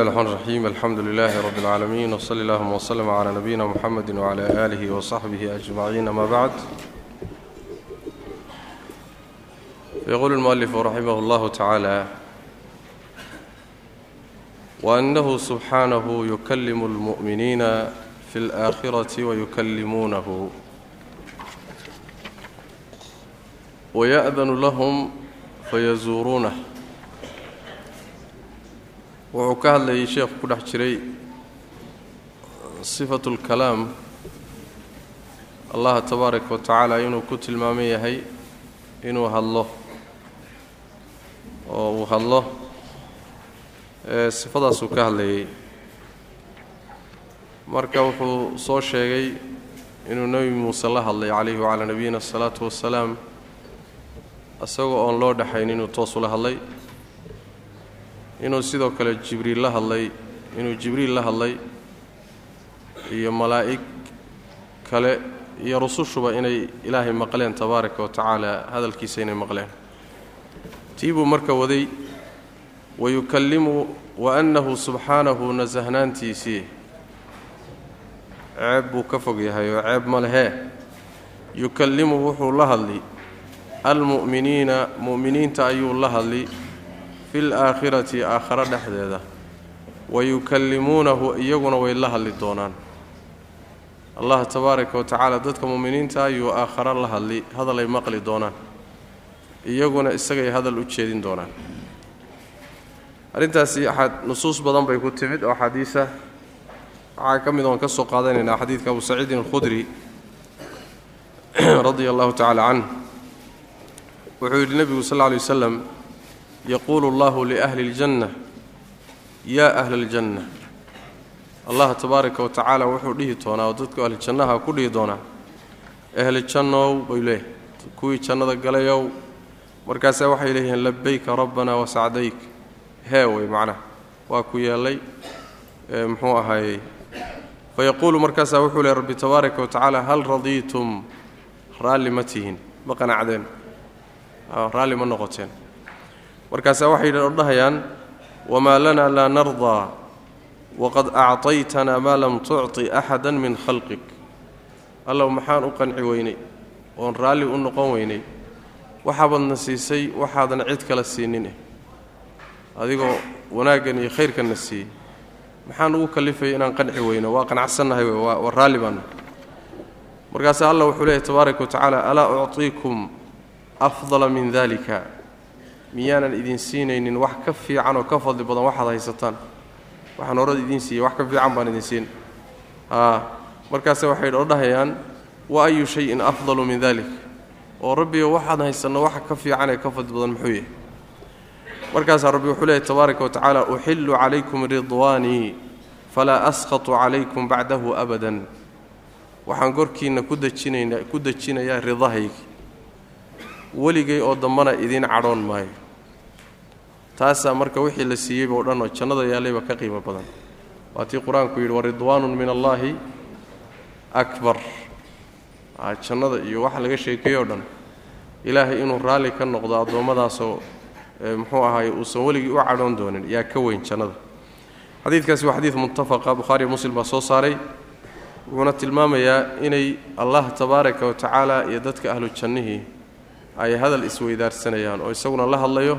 الرحمن الرحيم الحمد لله رب العالمين وصلى اللهم وسلم على نبينا محمد وعلى آله وصحبه أجمعين أما بعد يقول المؤلف رحمه الله تعالى وأنه سبحانه يكلم المؤمنين في الآخرة ويكلمونه ويأذن لهم فيزورونه wuxuu ka hadlayay sheekhu ku dhex jiray sifatu lkalaam allaha tabaaraka wa tacaala inuu ku tilmaaman yahay inuu hadlo. Oo uu hadlo sifadaasuu ka hadlayay. Marka wuxuu soo sheegay inuu nebi muuse la hadlay calayhi wacalaa nabiyina asalaatu wassalaam isagoo oon loo dhexayn inuu toos ula hadlay inuu sidoo kale jibriil la hadlay inuu jibriil la hadlay iyo malaa'ig kale iyo rusushuba inay ilaahay maqleen tabaaraka wa tacaala hadalkiisa inay maqleen. Tii buu marka waday wayukallimu wa annahu subxaanahu nasahnaantiisii ceeb buu ka fog yahay oo ceeb ma lehee yukallimu wuxuu la hadli almu'miniina mu'miniinta ayuu la hadli fi laakhirati aakharo dhexdeeda. Wayukallimuunahu iyaguna way la hadli doonaan. Allah tabaaraka wa tacaala dadka mu'miniinta ayuu aakharo la hadli hadal ay maqli doonaan. Iyaguna isagay hadal u jeedin doonaan. Arrintaasi nusuus badan bay ku timid oo axaadiisa waxaa ka mid oon ka soo qaadanaynaa xadiidka abu saciidin alkhudri radia allahu tacaala canh wuxuu yidhi nebigu sal lla lay waslam yaquulu allahu liahli اljanna yaa ahla اljanna allah tabaaraka wa tacaala wuxuu dhihi doonaa oo dadku ahlijannaha ku dhihi doonaa ahli jannow bay leeyahy kuwii jannada galayow markaasaa waxay leeyihiin labayka rabbana wasacdayk hee wey macnaha waa ku yeellay muxuu ahaayey fayaquulu markaasaa wuxuu leey rabbi tabaaraka wa tacaala hal radiitum raalli ma tihin ma qanacdeen raalli ma noqoteen markaasaa waxay odhahayaan wamaa lana laa nardaa waqad acطaytanaa maa lam tucطi axada min khalqik allow maxaan u qanci weynay oon raalli u noqon weynay waxaabadna siisay waxaadan cid kala siinin adigoo wanaaggan iyo khayrkanna siiyey maxaan ugu kallifayay inaan qanci weyno waa qanacsannahay waa raalli baana markaasaa allah wuxuu leeyahy tabaaraka wa tacaala alaa ucطiikum afdala min dalika miyaanan idin siinaynin wax ka fiican oo ka fadli badan waxaad haysataan. Waxaan horada idiin siiyey wax ka fiican baan idin siin. Markaase waxay odhahayaan wa ayu shayin afdalu min dalik oo rabbiyo waxaad haysanno waxa ka fiican ee ka fadli badan muxuu yahay. Markaasaa rabbi wuxuu leeyahy tabaaraka wa tacaala uxillu calaykum ridwaanii falaa askhatu calaykum bacdahu abadan. Waxaan korkiinna ku dejinayna ku dejinayaa ridahaygi weligay oo dambana idiin cadhoon maayo. Taasaa marka wixii la siiyeyba o dhan oo jannada yaallayba ka qiimo badan. Waa tii qur'aanku yidhi waridwaanun min allaahi akbar. Jannada iyo waxa laga sheekeeyo o dhan ilaahay inuu raalli ka noqdo addoommadaasoo muxuu ahaay uusan weligii u cadhoon doonin yaa ka weyn jannada. Xadiidkaasi waa xadiid muttafaqa bukhaariyo muslim baa soo saaray wuxuuna tilmaamayaa inay allah tabaaraka wa tacaala iyo dadka ahlu jannihii ay hadal isweydaarsanayaan oo isaguna la hadlayo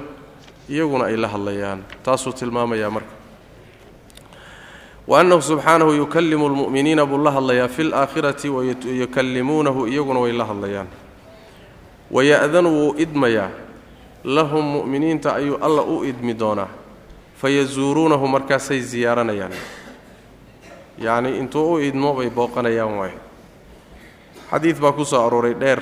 iyaguna ay la hadlayaan. Taasuu tilmaamayaa marka. Wa annahu subxaanahu yukallimu lmu'miniina buu la hadlayaa fi laakhirati wayukallimuunahu iyaguna way la hadlayaan. Waya'danu wuu idmayaa lahum mu'miniinta ayuu alla u idmi doonaa. Fayasuuruunahu markaasay ziyaaranayaan. Yacnii intuu u idmo bay booqanayaan waay xadiid baa ku soo arooray dheer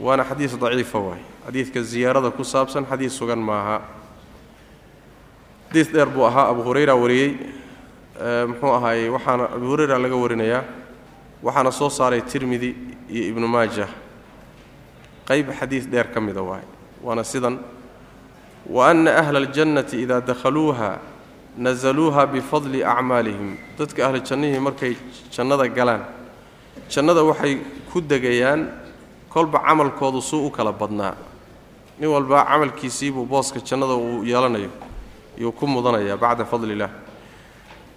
waana xadiis daciifa waay. Xadiidka ziyaarada ku saabsan xadiis sugan maaha. Xadiis dheer buu ahaa abu hurayra wariyey. Muxuu ahaayey waxaana abu hurayra laga warinayaa waxaana soo saaray tirmidi iyo ibnu maaja. Qayb xadiis dheer ka mida waay. Waana sidan wa anna ahla aljannati idaa dakhaluuha nasaluuha bifadli acmaalihim. Dadka ahlu jannihii markay jannada galaan jannada waxay ku degayaan kolba camalkoodu suu u kala badnaa. Nin walba camalkiisiibuu booska jannada uu yeelanayo yuu ku mudanayaa bacda fadli illah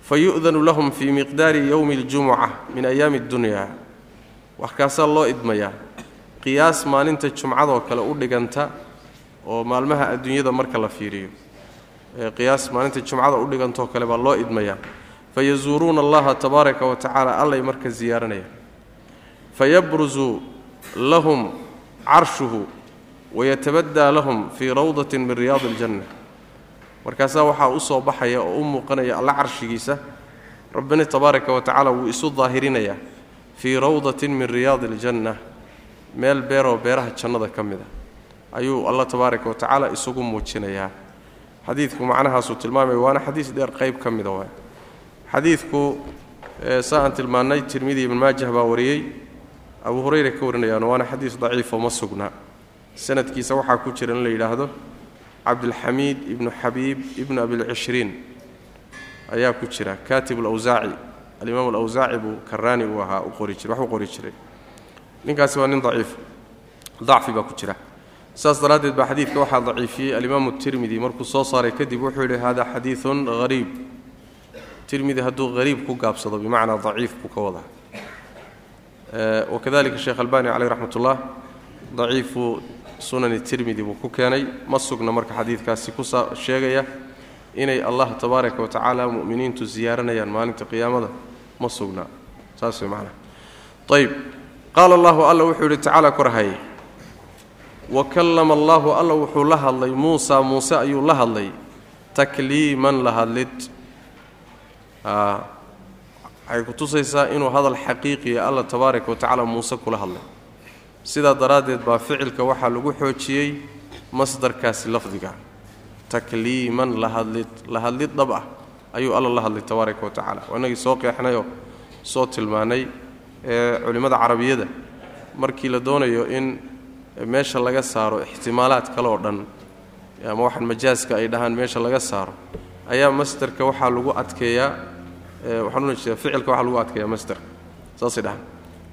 fa yu'danu lahum fii miqdaari yowmi اljumuca min ayaami اddunya waxkaasaa loo idmayaa qiyaas maalinta jumcadoo kale u dhiganta oo maalmaha adduunyada marka la fiiriyo. Qiyaas maalinta jumcada u dhigantoo kale baa loo idmayaa fayasuuruuna allaha tabaaraka wa tacaala allay marka ziyaaranayaan fayabrusu lahum carshuhu wayatabaddaa lahum fii rawdatin min riyaadi aljanna. Markaasaa waxaa u soo baxaya oo u muuqanaya alla carshigiisa. Rabbina tabaaraka wa tacaala wuu isu daahirinayaa fii rawdatin min riyaadi aljanna. Meel beeroo beeraha jannada ka mid a. Ayuu alla tabaaraka wa tacaala isugu muujinayaa. Xadiidku macnahaasuu tilmaamaya waana xadiis dheer qayb ka mida waay. Xadiidku saa aan tilmaannay tirmidi ibn maajah baa wariyey abu hurayra ka warinayaan waana xadiis daciifoo ma sugnaa sanadkiisa waxaa ku jira in la yidhaahdo cabdilxamiid ibnu xabiib ibnu abilcishriin ayaa ku jira. Kaatib alawsaaci alimaam alawsaaci buu karaani uu ahaa u qori jiray ninkaasi waa nin daciif dacfi baa ku jira. Saas daraaddeed baa xadiidka waxaa daciifiyey. Alimaamu tirmidi markuu soo saaray kadib wuxuu yidhi hada xadiidun hariib tirmidi hadduu hariib ku gaabsado bimacnaa daciif buu ka wadaa wakadalika sheekh albani caleyh raxmat ullah daciifu sunani tirmidi buu ku keenay. Ma sugna marka xadiidkaasi ku sheegaya inay allah tabaaraka wa tacaala mu'miniintu ziyaaranayaan maalinta qiyaamada. Ma sugna. Saas way macnaha ayb qaala allahu alla wuxuu yidhi tacaala korhaye wa kallama allaahu alla wuxuu la hadlay muusa muuse ayuu la hadlay. Takliiman la hadlid waxay ku tusaysaa inuu hadal xaqiiqiya alla tabaaraka wa tacaala muuse kula hadlay. Sidaa daraaddeed baa ficilka waxaa lagu xoojiyey masdarkaasi lafdiga. Takliiman lahadlid la hadlid dhab ah ayuu alla la hadlay tabaaraka wa tacaala. Waa inagii soo qeexnayoo soo tilmaanay ee culimmada carabiyada markii la doonayo in meesha laga saaro ixtimaalaad kale oo dhan ama waxaan majaaska ay dhahaan meesha laga saaro ayaa masderka waxaa lagu adkeeyaa ficilka waxaa lagu adkeeyaa masderka saasay dhahaan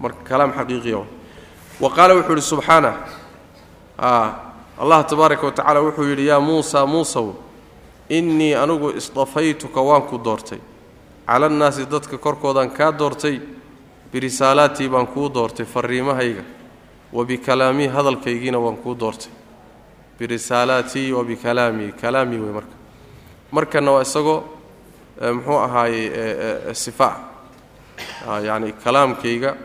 marka kalaam xaqiiqiya wa qaala wuxuu yidhi subxaana allah tabaaraka wa tacala wuxuu yidhi yaa muusa muusow innii anigu isdafaytuka waan ku doortay. Cala annaasi dadka korkoodaan kaa doortay birisaalaatii baan kuu doortay farriimahayga wa bikalaamii hadalkaygiina waan kuu doortay. Birisaalaatii wa bikalaamii kalaamii wey marka. Markana waa isagoo muxuu ahaaye sifa. Yacni kalaamkayga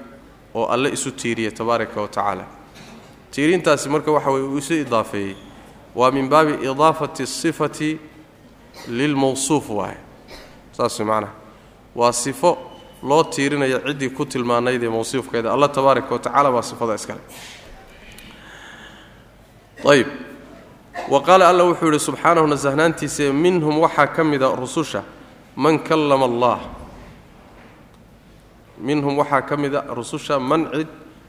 oo alle isu tiiriya tabaaraka wa tacaala. Tiirintaasi marka waxa weye uu isu idaafeeyey waa min baabi idaafati asifati lilmawsuuf waaye saas macnaha waa sifo loo tiirinayo ciddii ku tilmaanayd ee mawsuufkeeda. Alla tabaaraka wa tacala baa sifada iskale ayb wa qaala alla wuxuu yidhi subxaanahu nasahnaantiise minhum waxaa ka mida rususha man kallama allah. Minhum waxaa ka mida rususha man cid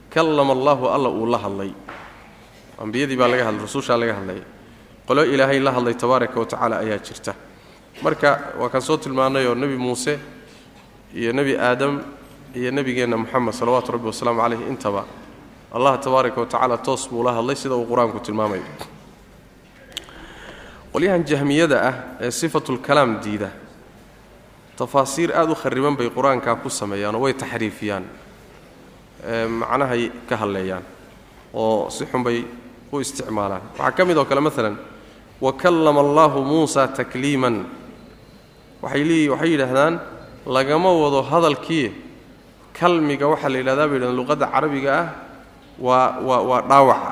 kallama allaahu alla uu la hadlay. Ambiyadii baa laga hadlay rusushaa laga hadlaya qolo ilaahay la hadlay tabaaraka wa tacaala ayaa jirta. Marka waa kaan soo tilmaannayoo nebi muuse iyo nebi aadam iyo nebigeenna moxamed salawaatu rabbi wasalaamu caleyh intaba allah tabaaraka wa tacaala toos buu la hadlay sida uu qur'aanku tilmaamayo qolyahan jahmiyada ah ee sifatulkalaam diida tafaasiir aad u khariban bay qur'aankaa ku sameeyaanoo way taxriifiyaan. Macnahay ka hadleeyaan oo si xun bay u isticmaalaan. Waxaa ka mid oo kale maalan wa kallama allaahu muusa takliiman. Waxay waxay yidhaahdaan lagama wado hadalkii kalmiga waxaa la yidhahdaa bay yidhahdaan luqadda carabiga ah waa waa waa dhaawaca.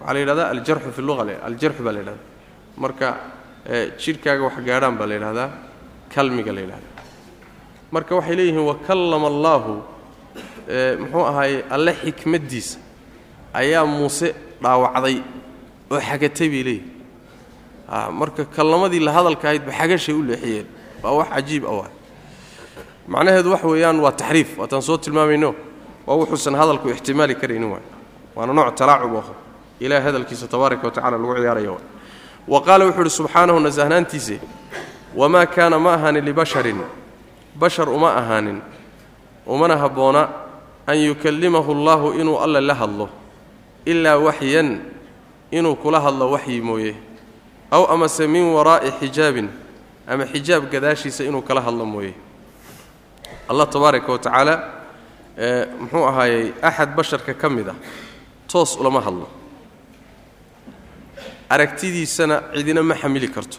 Waxaa la yidhahdaa aljarxu fi luqa aljarxu baa la yidhahdaa. Marka jidhkaaga wax gaadhaan baa la yidhahdaa kalmiga la yidhahdaa. Marka waxay leeyihiin wakallama allaahu muxuu ahaaye alle xikmaddiisa ayaa muuse dhaawacday oo xagatay bay leeyihiin marka kallamadii la hadalka ahaydba xagashay u leexiyeen. Waa wax cajiib ah macnaheedu wax weeyaan waa taxriif waataan soo tilmaamayno waa wuxuusan hadalku ixtimaali karaynin waay. Waana nooc talaacub oo ilaah hadalkiisa tabaaraka wa tacala lagu ciyaaraya waay wa qaala wuxuu uhi subxaanahu nasahnaantiise wamaa kaana ma ahaanin libasharin bashar uma ahaanin umana habboona an yukallimahu allaahu inuu alle la hadlo ilaa waxyan inuu kula hadlo waxyi mooye aw amase min waraa'i xijaabin ama xijaab gadaashiisa inuu kala hadlo mooye allah tabaaraka wa tacaala muxuu ahaayey axad basharka ka mid ah toos ulama hadlo aragtidiisana cidina ma xamili karto.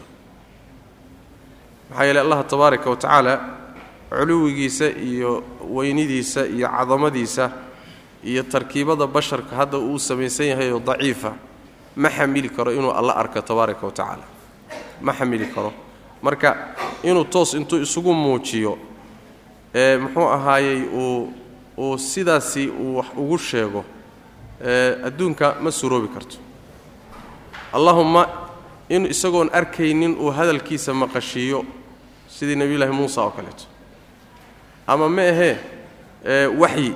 Maxaa yeele allah tabaaraka wa tacaala culuwigiisa iyo weynidiisa iyo cadamadiisa iyo tarkiibada basharka hadda uu samaysan yahay oo daciifa ma xamili karo inuu alla arko tabaaraka wa tacaala. Ma xamili karo. Marka inuu toos intuu isugu muujiyo ee muxuu ahaayey uu uu sidaasi uu wax ugu sheego adduunka ma suroobi karto allahumma in isagoon arkaynin uu hadalkiisa maqashiiyo sidii nebiyullaahi muusa oo kaleeto. Ama ma ahee waxyi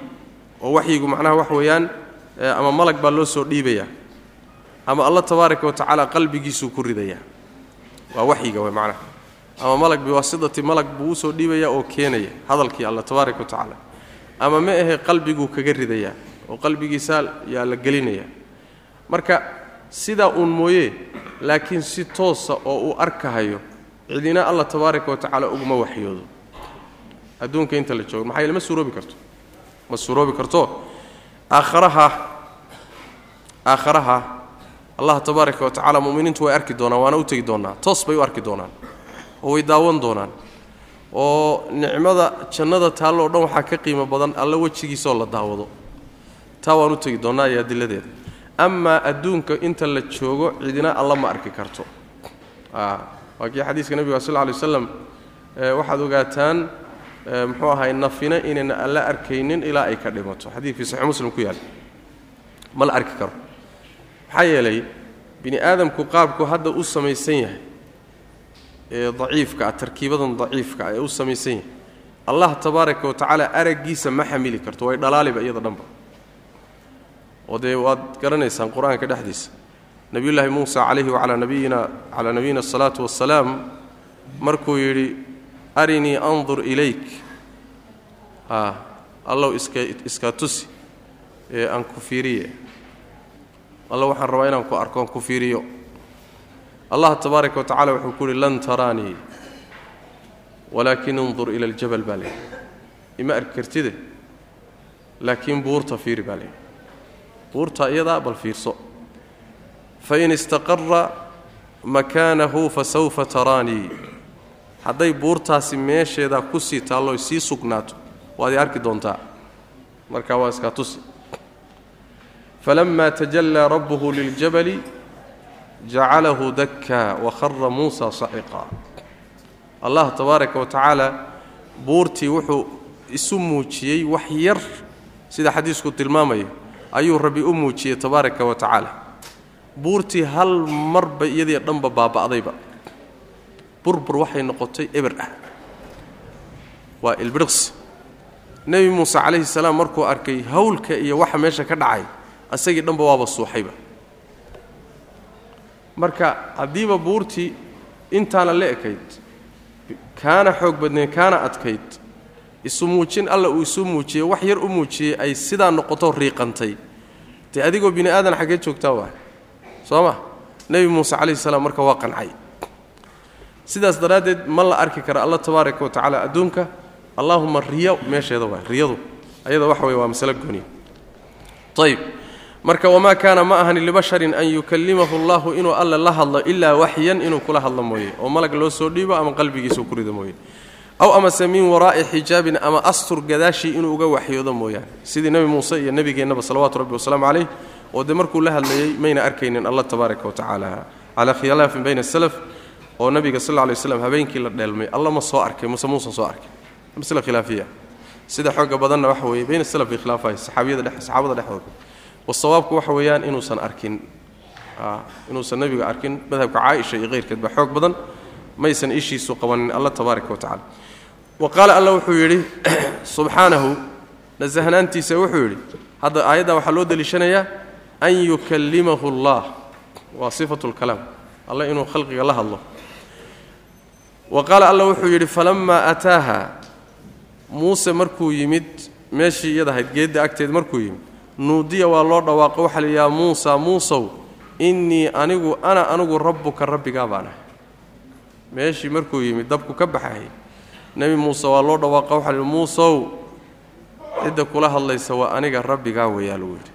oo waxyigu macnaha wax weeyaan ama malag baa loo soo dhiibayaa ama allah tabaaraka wa tacaala qalbigiisuu ku ridayaa waa waxyiga way macnaha. Ama malag biwaasidati malag buu u soo dhiibayaa oo keenaya hadalkii alla tabaaraka wa tacaala. Ama ma ahe qalbiguu kaga ridayaa oo qalbigiisaa yaa la gelinayaa marka sidaa uun mooye laakiin si toosa oo uu arkahayo cidina alla tabaaraka wa tacaala uguma waxyoodo. Adduunka inta la joogo maxaa yeele ma suuroobi karto? Ma suuroobi karto? Aakharaha aakharaha allah tabaaraka wa tacaala mu'miniintu way arki doonaan waana u doonaa toos bay u arki doonaan oo way daawan doonaan. Oo nicmada jannada taalloo dhan waxaa ka qiimo badan alla wejigiisaoo la daawado. Taa waan u tegi doonnaa iyo adiladeeda amaa adduunka inta la joogo cidina alla ma arki karto. Waa kii xadiiska nebiga sal ly waslam waxaad ogaataan muxuu ahay nafina inayna alla arkaynin ilaa ay ka dhimato. Xadiidkii saxii muslim ku yaal. Ma la arki karo. Maxaa yeelay bini aadamku qaabku hadda u samaysan yahay ee daciifka ah tarkiibadan daciifka ah ee u samaysan yahay. Allah tabaaraka wa tacaala araggiisa ma xamili karto way dhalaaliba iyada dhanba oo dee waad garanaysaan qur'aanka dhexdiisa. Nebiyullaahi muusa calayhi wacalaa nabiyina calaa nabiyina asalaatu wassalaam markuu yidhi arinii andur ilayk. A allow iska iska tusi ee aan ku fiiriye. Alla waxaan rabaa inaan ku arko aan ku fiiriyo. Allah tabaaraka wa tacala wuxuu ku uhi lan taraanii walaakin indur ila aljabal baa leehi ima arki kartide laakiin buurta fiiri baa leehi buurta iyadaa bal fiirso. Fain istaqara makaanahu fasawfa taraanii hadday buurtaasi meesheedaa ku sii taalloy sii sugnaato waad i arki doontaa. Markaa waa iskaa tusi. Falama tajallaa rabbuhu liljabali jacalahu dakkaa wakhara muusa saciqa allah tabaaraka wa tacaala buurtii wuxuu isu muujiyey wax yar sida xadiisku tilmaamayo ayuu rabbi u muujiyey tabaaraka wa tacaala. Buurtii hal marba iyadii dhanba baaba'dayba. Burbur waxay noqotay eber ah. Waa ilbiriqsi nebi muuse calayhi salaam markuu arkay hawlka iyo waxa meesha ka dhacay asagii dhanba waaba suuxayba. Marka haddiiba buurtii intaana la ekayd kaana xoog badnayd kaana adkayd isu muujin alla uu isu muujiyey wax yar u muujiyey ay sidaa noqoto riiqantay. Dee adigoo bini aadan xaggee joogtaa waa? Soo ma? Nebi muuse calayhi salaam marka waa qancay. Sidaas daraaddeed ma la arki kara alla tabaaraka wa tacaala adduunka. Allaahuma riyo meesheeda waa riyadu. Ayada waxa weye waa masalo gooniya ayb marka wamaa kaana ma ahani libasharin an yukallimahu allahu inuu alle la hadlo ilaa waxyan inuu kula hadlo mooye. Oo malag loo soo dhiibo ama qalbigiisuu ku rido mooye aw amase min waraa'i xijaabin ama astur gadaashii inuu uga waxyoodo mooyaane. Sidii nebi muuse iyo nebigeennaba salawaatu rabbi wasalaamu calayh oo dee markuu la hadlayey mayna arkaynin allah tabaaraka wa calaa khilaafin bayna asalaf oo nabiga sal lay slam habeenkii la dheelmay alla ma soo arkay muse muusan soo arkay. Masle khilaafiya. Sida xooga badanna waxa weeye bayna salaf bay khilaafahay saxaabiyada dhex saxaabada dhexdooda. Wasawaabku waxa weeyaan inuusan arkin inuusan nebiga arkin madhabka caaisha iyo keyrkeed baa xoog badan maysan ishiisu qabanin alla tabaaraka wa wa qaala alla wuxuu yidhi subxaanahu nasahnaantiisa wuxuu yidhi hadda aayaddan waxaa loo deliishanayaa an yukallimahu allah. Waa sifatu lkalaam alle inuu khalqiga la hadlo. Wa qaala alla wuxuu yidhi falammaa ataaha muuse markuu yimid meeshii iyada ahayd geedda agteed markuu yimid nuudiya waa loo dhawaaqo waxaa la yidhaha muusa muusow innii anigu ana anigu rabbuka rabbigaa baan ahay. Meeshii markuu yimid dabku ka baxayay nebi muuse waa loo dhawaaqa waxaa lihi muusow cidda kula hadlaysa waa aniga rabbigaa weeyaa lagu yidhi.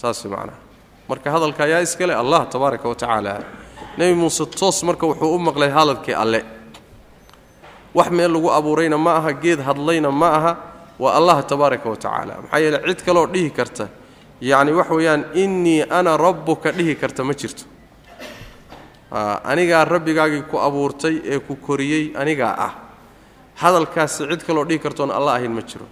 Saas macnaha marka hadalka ayaa iskale allah tabaaraka wa tacaala. Nebi muuse toos marka wuxuu u maqlay hadalkii alle. Wax meel lagu abuurayna ma aha geed hadlayna ma aha waa allah tabaaraka wa tacaala. Maxaa yeele cid kaleoo dhihi karta. Yacni wax weeyaan innii ana rabbuka dhihi karta ma jirto. Anigaa rabbigaagii ku abuurtay ee ku koriyey anigaa ah hadalkaasi cid kaloo dhihi kartoon alla ahayn ma jiro.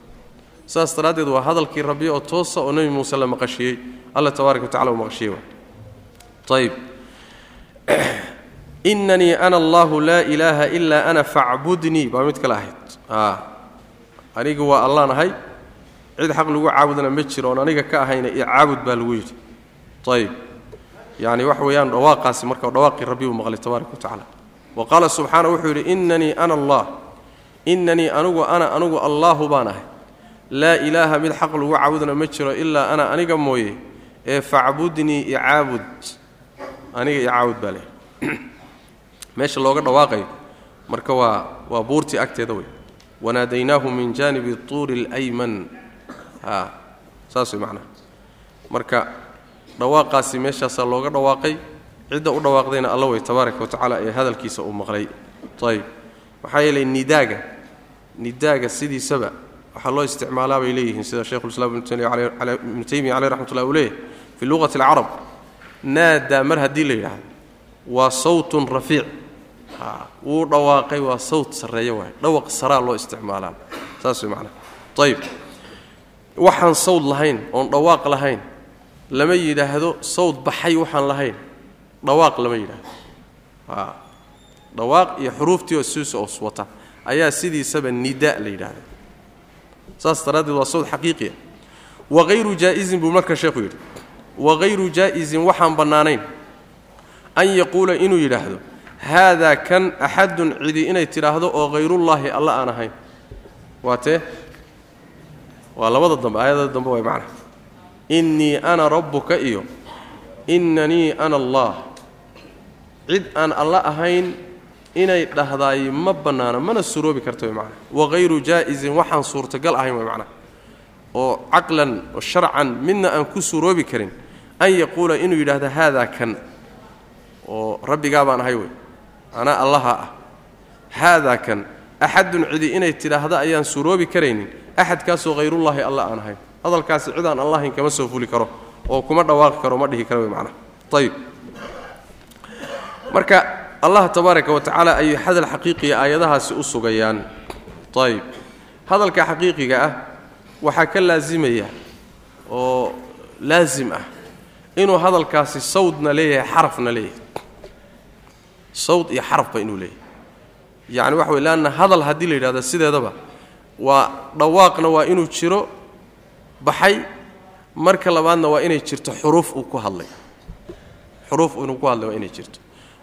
Saas daraaddeed waa hadalkii rabbi oo toosa oo nebi muuse la maqashiyey. Alla tabaaraka wa tacala uu maqashiyey ayb inanii ana allahu laa ilaaha ilaa ana facbudnii baa mid kale ahayd. Anigu waa allaan ahay. Cid xaq lagu caabudana ma jiro oon aniga ka ahayna iyo caabud baa lagu yidhi. Ayb yani wax weeyaan dhawaaqaasi marka dhawaaqii rabbi uu maqlay tabaaraka wa tacala wa qaala subxaana wuxuu yidhi inanii ana allah inanii anigu ana anigu allaahu baan ahay. Laa ilaaha mid xaq lagu caabudana ma jiro ilaa ana aniga mooye ee facbudnii icaabud aniga icaabud baa leh meesha looga dhawaaqayo marka waa waa buurtii agteeda wey wanaadaynaahu min jaanibi tuuri اlayman a saas way macnaha marka dhawaaqaasi meeshaasaa looga dhawaaqay cidda u dhawaaqdayna alla wey tabaaraka wa tacaala ee hadalkiisa uu maqlay. Ayb maxaa yeelay nidaaga nidaaga sidiisaba waxaa loo isticmaalaa bay leeyihiin sida sheikhulislaam ibnu taymiya caleyh raxmat ullah uu leeyahy fi luqati alcarab naadaa mar haddii la yidhaahdo waa sawtun rafiic. Wuu dhawaaqay waa sawt sarreeya waay dhawaq saraa loo isticmaalaa. Saas way macnaha ayib waxaan sawd lahayn oon dhawaaq lahayn. Lama yidhaahdo sawd baxay waxaan lahayn. Dhawaaq lama yidhaahdo. Dhawaaq iyo xuruuftii oo suusa os wata ayaa sidiisaba nida la yidhaahda saas daraaddeed waa sawd xaqiiqiya wahayru jaa'isin buu marka sheekhu yidhi wahayru jaa'isin waxaan bannaanayn an yaquula inuu yidhaahdo haadaa kan axadun cidi inay tidhaahdo oo hayrullaahi alla aan ahayn. Waa tee waa labada dambe aayadada dambe way macnaha innii ana rabbuka iyo innanii ana allah cid aan alla ahayn inay dhahdaay ma bannaana mana suroobi karta way macnaha wahayru jaa'isin waxaan suurtagal ahayn way macnaha oo caqlan oo sharcan midna aan ku suroobi karin an yaquula inuu yidhaahdo haadaa kan. Oo rabbigaa baan ahay wey anaa allaha ah. Haadaa kan. Axadun cidi inay tidhaahda ayaan suroobi karaynin. Axadkaasoo hayrullaahi alla aan ahayn hadalkaasi cid aan allahayn kama soo fuli karo oo kuma dhawaaqi karo ma dhihi karo wey macnaha ayib marka allah tabaaraka wa tacaala ayay hadal xaqiiqiya aayadahaasi u sugayaan. Ayib hadalka xaqiiqiga ah waxaa ka laasimaya oo laasim ah inuu hadalkaasi sawdna leeyahay xarafna leeyahay. Sawd iyo xarafba inuu leeyahay. Yacni waxa wey leanna hadal haddii la yidhahdo sideedaba waa dhawaaqna waa inuu jiro baxay marka labaadna waa inay jirto xuruuf uu ku hadlay. Xuruuf inuu ku hadlay waa inay jirto.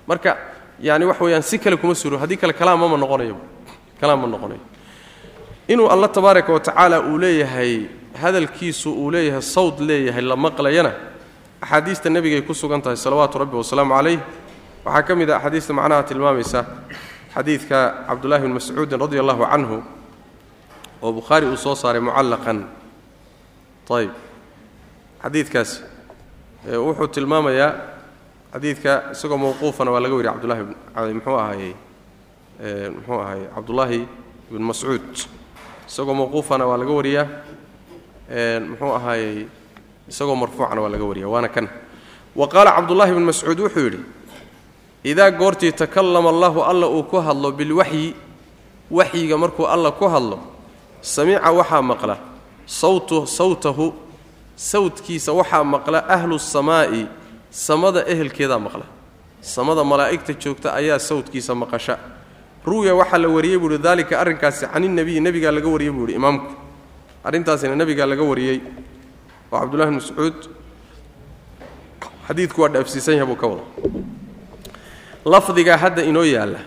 Marka yani wax weeyaan si kale kuma suro haddii kale kalaamama noqonayo. Kalaam ma noqonayo. Inuu alla tabaaraka wa tacaala uu leeyahay hadalkiisu uu leeyahay sawd leeyahay la maqlayana axaadiista nebigay ku sugan tahay salawaatu rabbi wasalaamu calayh. Waxaa ka mid a axaadiista macnaha tilmaamaysa xadiidka cabdullahi bni mascuudin radi allahu canhu oo bukhaari uu soo saaray mucallaqan. Ayb xadiidkaasi wuxuu tilmaamayaa xadiidka isagoo mawquufana waa laga wariya cabdullahi muxuu ahaayey muxuu ahaayey cabdullaahi ibn mascuud. Isagoo mawquufana waa laga wariyaa muxuu ahaayey isagoo marfuucana waa laga wariya waana kan. Wa qaala cabdullahi bn mascuud wuxuu yidhi idaa goortii takallama allahu alla uu ku hadlo bilwaxyi waxyiga markuu alla ku hadlo samica waxaa maqla sawtahu sawdkiisa waxaa maqla ahlu samaa'i samada ehelkeedaa maqla samada malaa'igta joogta ayaa sawdkiisa maqasha. Ru'ya waxaa la wariyey buuhi daalika arrinkaasi caninnebiyi nebigaa laga wariyey buu ihi imaamku. Arrintaasina nebigaa laga wariyey. Oo cabdullahi bn mascuud. Xadiidku waa dhaafsiisan yahay buu ka wada lafdigaa hadda inoo yaalla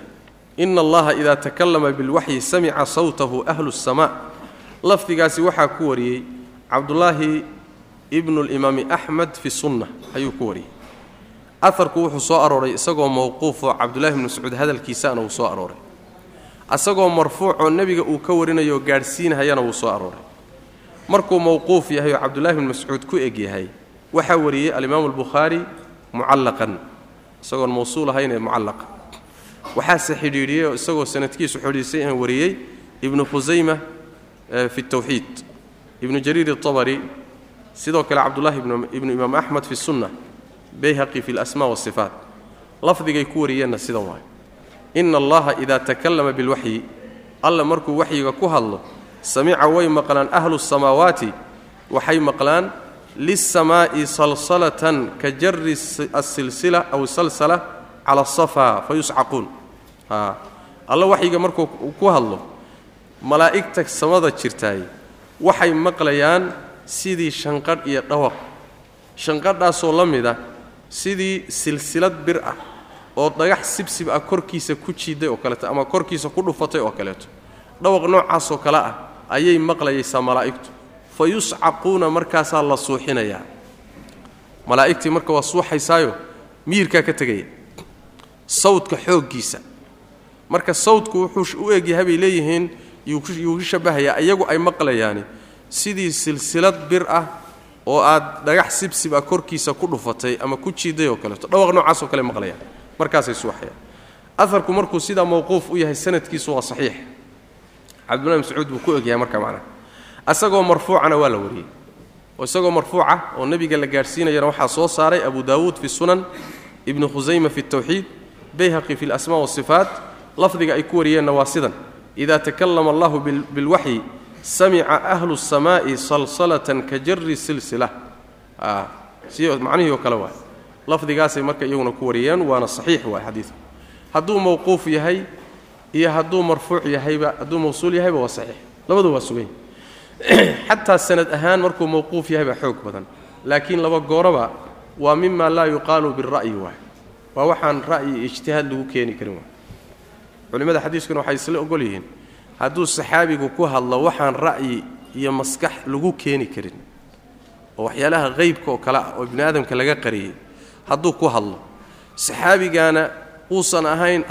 ina allaha idaa takallama bilwaxyi samica sawtahu ahlu اsamaa lafdigaasi waxaa ku wariyey cabdullaahi ibnu limaami axmed fi sunna ayuu ku wariyey aharku wuxuu soo arooray isagoo mowquufoo cabdullahi bni mascuud hadalkiisaana wuu soo arooray. Asagoo marfuucoo nebiga uu ka warinayo gaadhsiinhayana wuu soo arooray. Markuu mowquuf yahay oo cabdullahi bni mascuud ku eg yahay waxaa wariyey alimaamu albukhaari mucallaqan isagoon mawsuul ahayn ee mucallaqa waxaase xidhiidhiyey oo isagoo sanadkiisu xidhiidhsay aan wariyey ibnu khusayma fi tawxiid. Ibnu jariir اطabari sidoo kale cabdullahi ibnu imaam axmed fi sunna bayhaqi fi lasma wasifaat lafdigay ku wariyeenna sidan waayo ina allaha idaa takallama bilwaxyi alla markuu waxyiga ku hadlo samica way maqlaan ahlu samaawaati waxay maqlaan lisamaa'i salsalatan ka jari asilsila aw salsala cala asafaa fa yuscaquun alla waxyiga markuu ku hadlo malaa'igta samada jirtaay waxay maqlayaan sidii shanqadh iyo dhawaq. Shanqadhaasoo la mid ah sidii silsilad bir ah oo dhagax sibsib ah korkiisa ku jiiday oo kaleeto ama korkiisa ku dhufatay oo kaleeto. Dhawaq noocaasoo kale ah ayay maqlayaysaa malaa'igtu. Fa yuscaquuna markaasaa la suuxinayaa. Malaa'igtii marka waa suuxaysaayo miyirkaa ka tegaya sawdka xooggiisa. Marka sawdku wuxuu u egyahay bay leeyihiin yuu ku shabahayaa iyagu ay maqlayaani. Sidii silsilad bir ah oo aad dhagax sibsib ah korkiisa ku dhufatay ama ku jiiday oo kaleeto. Dhawaq noocaasoo kale maqlayaan markaasay suuxayaan aharku markuu sidaa mawquuf u yahay sanadkiisu waa saxiix. Cabdullahi mascuud buu ku egyahay marka macnaha asagoo marfuucana waa la wariyey. Oo isagoo marfuuca oo nebiga la gaadhsiinayana waxaa soo saaray abu daawuud fi sunan ibnu khusayma fi tawxiid bayhaqi fi lasma wasifaat lafdiga ay ku wariyeenna waa sidan. Ida takallama allahu bilwaxyi samica ahlu الsamaa'i salsalatan ka jari silsila. Si macnihii oo kale waay. Lafdigaasay marka iyaguna ku wariyeen waana saxiix waay xadiidku hadduu mawquuf yahay iyo hadduu marfuuc yahayba hadduu mawsuul yahayba waa saxiix. Labadu waa sugay xataa sanad ahaan markuu mawquuf yahay baa xoog badan. Laakiin laba gooroba waa mima laa yuqaalu bira'yi waay. Waa waxaan ra'yi ijtihaad lagu keeni karin waay. Culimmada xadiiskuna waxay isla ogol yihiin hadduu saxaabigu ku hadlo waxaan ra'yi iyo maskax lagu keeni karin oo waxyaalaha qeybka oo kale ah oo ibni aadamka laga qariyey hadduu ku hadlo saxaabigaana uusan ahayn